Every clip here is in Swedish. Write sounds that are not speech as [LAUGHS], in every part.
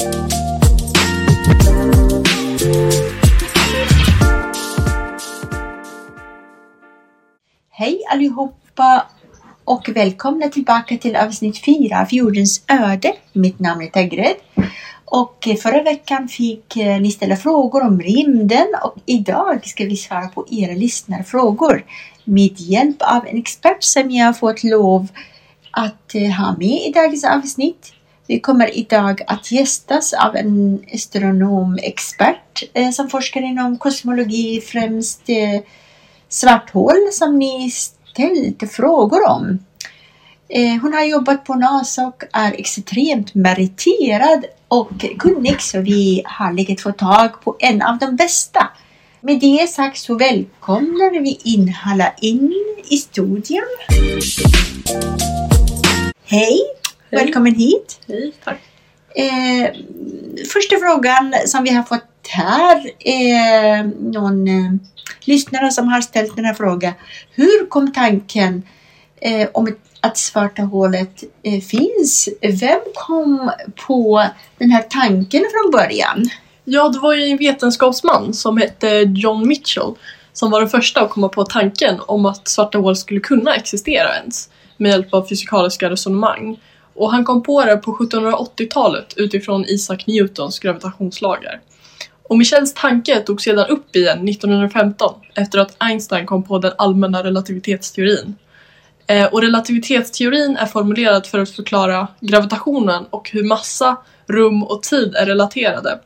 Hej allihopa och välkomna tillbaka till avsnitt 4 av Jordens öde. Mitt namn är Tegred. Och förra veckan fick eh, ni ställa frågor om rymden och idag ska vi svara på era lyssnarfrågor med hjälp av en expert som jag har fått lov att eh, ha med i dagens avsnitt. Vi kommer idag att gästas av en astronomexpert eh, som forskar inom kosmologi, främst eh, svart hål som ni ställt frågor om. Eh, hon har jobbat på NASA och är extremt meriterad och kunnig så vi har lyckats få tag på en av de bästa. Med det sagt så välkomnar vi in Halla in i studion. Hej! Hej. Välkommen hit! Hej, tack! Eh, första frågan som vi har fått här är någon eh, lyssnare som har ställt den här frågan. Hur kom tanken eh, om att svarta hålet eh, finns? Vem kom på den här tanken från början? Ja, det var ju en vetenskapsman som hette John Mitchell som var den första att komma på tanken om att svarta hål skulle kunna existera ens med hjälp av fysikaliska resonemang. Och han kom på det på 1780-talet utifrån Isaac Newtons gravitationslagar. Och Michels tanke togs sedan upp igen 1915 efter att Einstein kom på den allmänna relativitetsteorin. Eh, och relativitetsteorin är formulerad för att förklara gravitationen och hur massa, rum och tid är relaterade.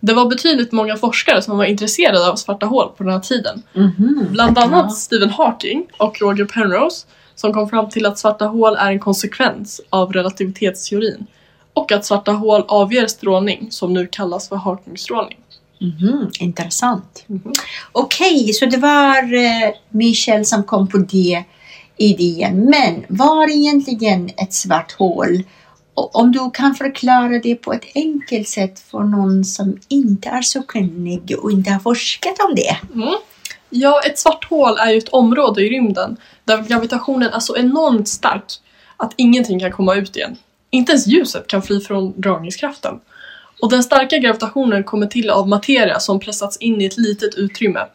Det var betydligt många forskare som var intresserade av svarta hål på den här tiden. Mm -hmm. Bland annat. Stephen Hawking och Roger Penrose som kom fram till att svarta hål är en konsekvens av relativitetsteorin och att svarta hål avger strålning som nu kallas för Hawkingstrålning. Mm, intressant. Mm. Okej, okay, så det var eh, Michel som kom på det idén. Men var egentligen ett svart hål? Och om du kan förklara det på ett enkelt sätt för någon som inte är så kunnig och inte har forskat om det. Mm. Ja, ett svart hål är ju ett område i rymden där gravitationen är så enormt stark att ingenting kan komma ut igen. Inte ens ljuset kan fly från dragningskraften. Och den starka gravitationen kommer till av materia som pressats in i ett litet utrymme,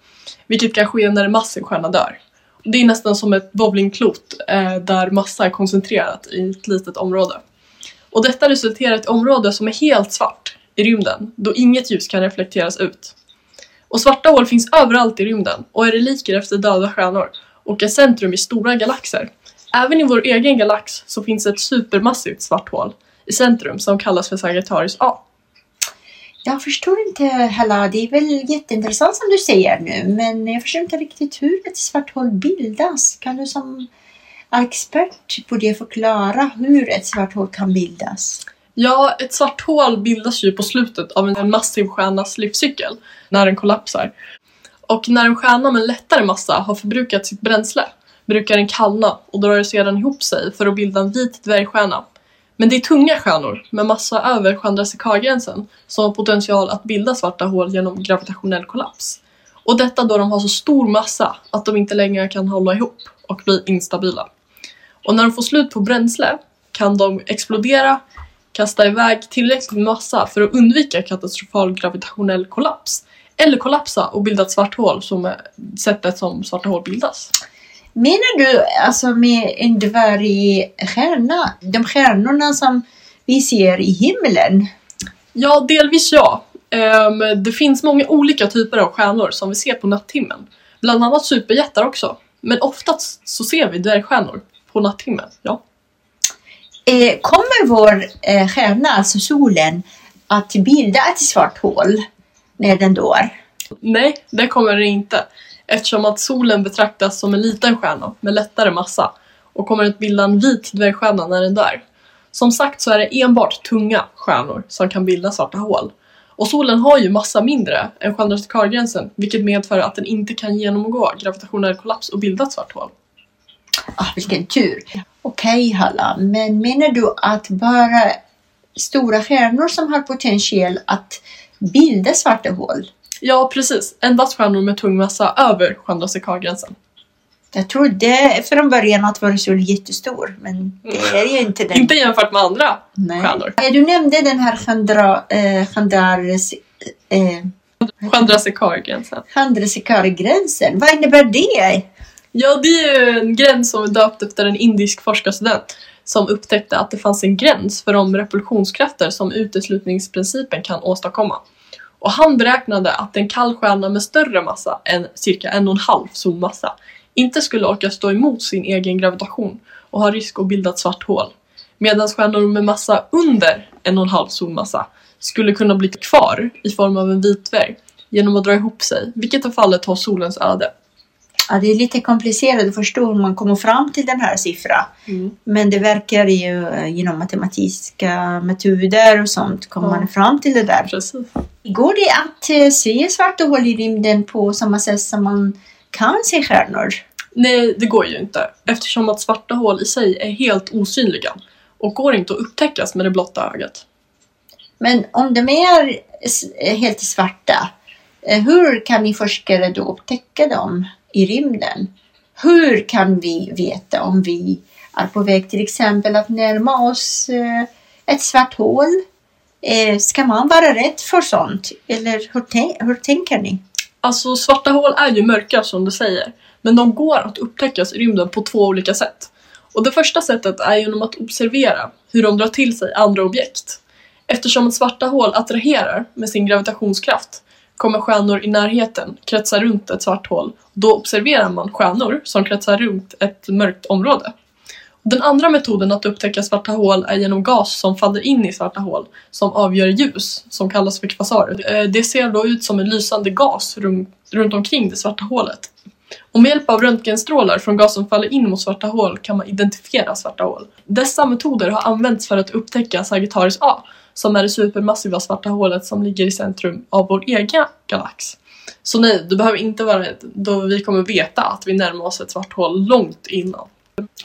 vilket kan ske när en massiv stjärna dör. Det är nästan som ett bowlingklot eh, där massa är koncentrerat i ett litet område. Och detta resulterar i ett område som är helt svart i rymden, då inget ljus kan reflekteras ut. Och svarta hål finns överallt i rymden och är reliker efter döda stjärnor och är centrum i stora galaxer. Även i vår egen galax så finns ett supermassivt svart hål i centrum som kallas för Sagittarius A. Jag förstår inte heller, det är väl jätteintressant som du säger nu, men jag förstår inte riktigt hur ett svart hål bildas. Kan du som expert på det förklara hur ett svart hål kan bildas? Ja, ett svart hål bildas ju på slutet av en massiv stjärnas livscykel, när den kollapsar. Och när en stjärna med lättare massa har förbrukat sitt bränsle brukar den kallna och drar sedan ihop sig för att bilda en vit dvärgstjärna men det är tunga stjärnor med massa över Chandrasekhar-gränsen som har potential att bilda svarta hål genom gravitationell kollaps. Och detta då de har så stor massa att de inte längre kan hålla ihop och bli instabila. Och när de får slut på bränsle kan de explodera, kasta iväg tillräcklig massa för att undvika katastrofal gravitationell kollaps eller kollapsa och bilda ett svart hål som är sättet som svarta hål bildas. Menar du alltså med en dvärgstjärna, de stjärnorna som vi ser i himlen? Ja, delvis ja. Um, det finns många olika typer av stjärnor som vi ser på natthimlen. Bland annat superjättar också. Men oftast så ser vi dvärgstjärnor på natthimlen, ja. Eh, kommer vår eh, stjärna, alltså solen, att bilda ett svart hål när den dör? Nej, det kommer den inte eftersom att solen betraktas som en liten stjärna med lättare massa och kommer att bilda en vit dvärgstjärna när den dör. Som sagt så är det enbart tunga stjärnor som kan bilda svarta hål. Och solen har ju massa mindre än Chandrasekhar-gränsen vilket medför att den inte kan genomgå gravitationell kollaps och bilda ett svart hål. Ah, vilken tur! Okej okay, Halla, men menar du att bara stora stjärnor som har potential att bilda svarta hål Ja, precis. Endast stjärnor med tung massa över Chandrasekhar-gränsen. Jag trodde från början att vår sol är jättestor, men det är ju inte den. Inte jämfört med andra Nej. stjärnor. Eh, Du nämnde den här Chandra, eh, Chandras, eh, Chandrasekhar-gränsen. Chandrasekhar-gränsen. Vad innebär det? Ja, det är ju en gräns som är döpt efter en indisk forskarstudent som upptäckte att det fanns en gräns för de repulsionskrafter som uteslutningsprincipen kan åstadkomma. Och han beräknade att en kall stjärna med större massa än cirka en och en halv solmassa inte skulle orka stå emot sin egen gravitation och ha risk att bilda ett svart hål. Medan stjärnor med massa under en och en halv solmassa skulle kunna bli kvar i form av en vit dvärg genom att dra ihop sig, vilket är fallet har solens öde. Ja, det är lite komplicerat att förstå hur man kommer fram till den här siffran. Men det verkar ju eh, genom matematiska metoder och sånt kommer Ja. man fram till det där. Precis. Går det att eh, se svarta hål i rymden på samma sätt som man kan se stjärnor? Nej, det går ju inte eftersom att svarta hål i sig är helt osynliga och går inte att upptäckas med det blotta ögat. Men om de är eh, helt svarta, hur kan ni forskare då upptäcka dem i rymden? Hur kan vi veta om vi är på väg till exempel att närma oss eh, ett svart hål? Eh, ska man vara rädd för sånt? Eller hur, hur tänker ni? Alltså svarta hål är ju mörka som du säger, men de går att upptäckas i rymden på två olika sätt. Och det första sättet är genom att observera hur de drar till sig andra objekt. Eftersom ett svarta hål attraherar med sin gravitationskraft kommer stjärnor i närheten kretsa runt ett svart hål. Då observerar man stjärnor som kretsar runt ett mörkt område. Den andra metoden att upptäcka svarta hål är genom gas som faller in i svarta hål som avgör ljus, som kallas för kvasarer. Eh, det ser då ut som en lysande gas runt, runt omkring det svarta hålet. Och med hjälp av röntgenstrålar från gas som faller in mot svarta hål kan man identifiera svarta hål. Dessa metoder har använts för att upptäcka Sagittarius A, som är det supermassiva svarta hålet som ligger i centrum av vår egen galax. Så nej, du behöver inte vara rädd, då vi kommer veta att vi närmar oss ett svart hål långt innan.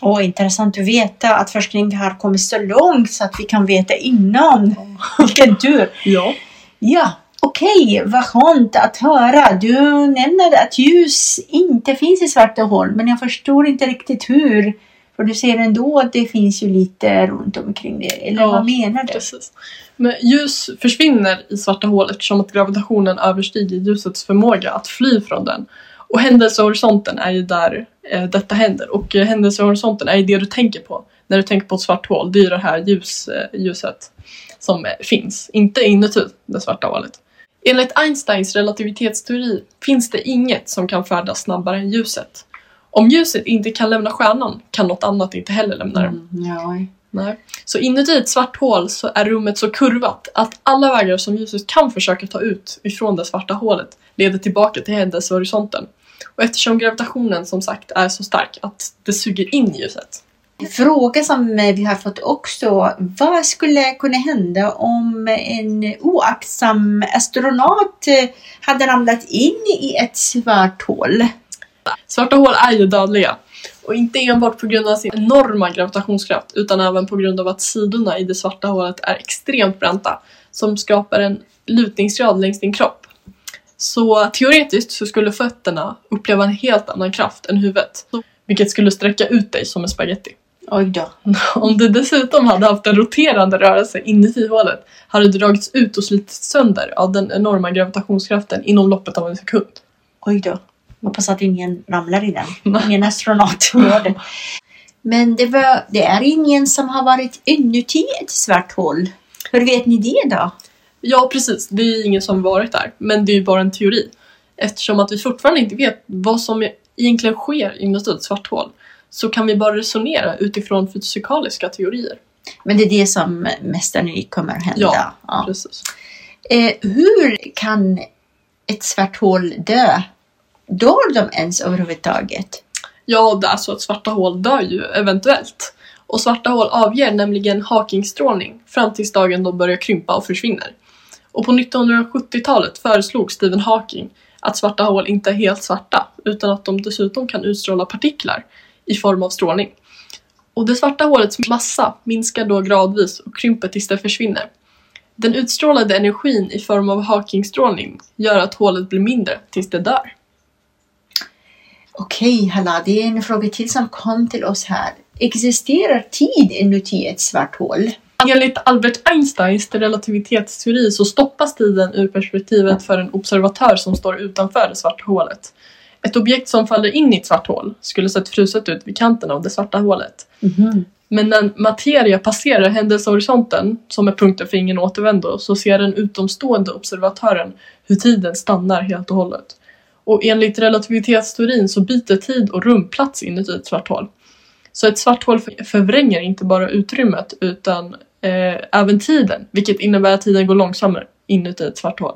Åh, intressant att veta att forskningen har kommit så långt så att vi kan veta innan. Vilken tur! Ja. Ja, okej, vad skönt att höra. Du nämnde att ljus inte finns i svarta hål, men jag förstår inte riktigt hur. För du ser ändå att det finns ju lite runt omkring det. Eller Ja, vad menar du? Precis. Men ljus försvinner i svarta hål eftersom att gravitationen överstiger ljusets förmåga att fly från den. Och händelsehorisonten är ju där eh, detta händer. Och eh, händelsehorisonten är ju det du tänker på när du tänker på ett svart hål. Det är ju det här ljus, eh, ljuset som eh, finns, inte inuti det svarta hålet. Enligt Einsteins relativitetsteori finns det inget som kan färdas snabbare än ljuset. Om ljuset inte kan lämna stjärnan kan något annat inte heller lämna den. Mm, ja. Nej. Så inuti ett svart hål så är rummet så kurvat att alla vägar som ljuset kan försöka ta ut ifrån det svarta hålet leder tillbaka till händelsehorisonten. Och eftersom gravitationen som sagt är så stark att det suger in ljuset. En fråga som vi har fått också. Vad skulle kunna hända om en oaktsam astronaut hade ramlat in i ett svart hål? Svarta hål är ju dödliga. Och inte enbart på grund av sin enorma gravitationskraft utan även på grund av att sidorna i det svarta hålet är extremt bränta som skapar en lutningsgrad längs din kropp. Så teoretiskt så skulle fötterna uppleva en helt annan kraft än huvudet. Vilket skulle sträcka ut dig som en spaghetti. Oj då. [LAUGHS] Om du dessutom hade haft en roterande rörelse inuti hålet hade du dragits ut och slitits sönder av den enorma gravitationskraften inom loppet av en sekund. Oj då. Hoppas att ingen ramlar i den. [LAUGHS] Ingen astronaut gör det. Men det, var, det är ingen som har varit inuti ett svart hål. Hur vet ni det då? Ja, precis. Det är ingen som varit där. Men det är ju bara en teori. Eftersom att vi fortfarande inte vet vad som egentligen sker inuti ett svart hål så kan vi bara resonera utifrån fysikaliska teorier. Men det är det som mest sannolikt kommer att hända. Ja. Precis. Eh, hur kan ett svart hål dö? Dör de ens överhuvudtaget? Ja, det alltså, är så att svarta hål dör ju eventuellt. Och svarta hål avger nämligen Hawkingstrålning fram tills dagen de börjar krympa och försvinner. Och på 1970-talet föreslog Stephen Hawking att svarta hål inte är helt svarta utan att de dessutom kan utstråla partiklar i form av strålning. Och det svarta hålets massa minskar då gradvis och krymper tills det försvinner. Den utstrålade energin i form av Hawkingstrålning gör att hålet blir mindre tills det dör. Okej, Halla, det är en fråga till som kom till oss här. Existerar tid inuti ett svart hål? Enligt Albert Einsteins relativitetsteori så stoppas tiden ur perspektivet för en observatör som står utanför det svarta hålet. Ett objekt som faller in i ett svart hål skulle sett fruset ut vid kanten av det svarta hålet. Mhm. Men när materia passerar händelsehorisonten, som är punkten för ingen återvändo, så ser den utomstående observatören hur tiden stannar helt och hållet. Och enligt relativitetsteorin så byter tid och rum plats inuti ett svart hål. Så ett svart hål för- förvränger inte bara utrymmet utan eh, även tiden, vilket innebär att tiden går långsammare inuti ett svart hål.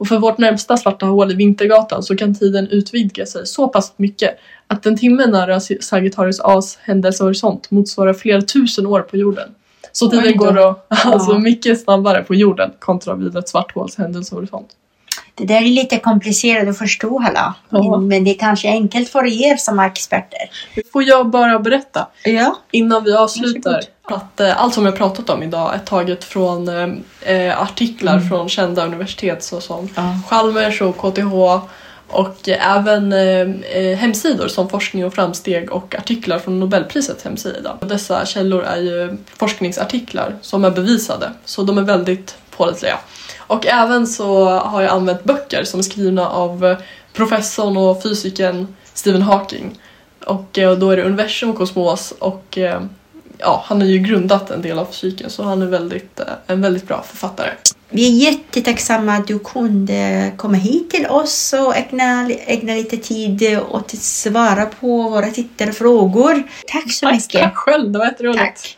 Och för vårt närmsta svarta hål i Vintergatan så kan tiden utvidga sig så pass mycket att en timme nära Sagittarius A's händelsehorisont motsvarar flera tusen år på jorden. Så tiden går då, [LAUGHS] alltså mycket snabbare på jorden kontra vid ett svart håls händelsehorisont. Det där är lite komplicerat att förstå, Halla. Ja. Men det är kanske enkelt för er som är experter. Får jag bara berätta Ja. innan vi avslutar Varsågod. att eh, allt som jag pratat om idag är taget från eh, eh, artiklar Mm. från kända universitet såsom ja. Chalmers och KTH och även eh, eh, hemsidor som Forskning och framsteg och artiklar från Nobelprisets hemsida. Dessa källor är ju forskningsartiklar som är bevisade, så de är väldigt pålitliga. Och även så har jag använt böcker som är skrivna av eh, professorn och fysikern Stephen Hawking. Och eh, då är det universum och kosmos och eh, ja, han har ju grundat en del av fysiken så han är väldigt, en väldigt bra författare. Vi är jättetacksamma att du kunde komma hit till oss och ägna, ägna lite tid åt att svara på våra tittarfrågor. Tack så Tack, mycket. tack själv, det var jätteroligt. Tack.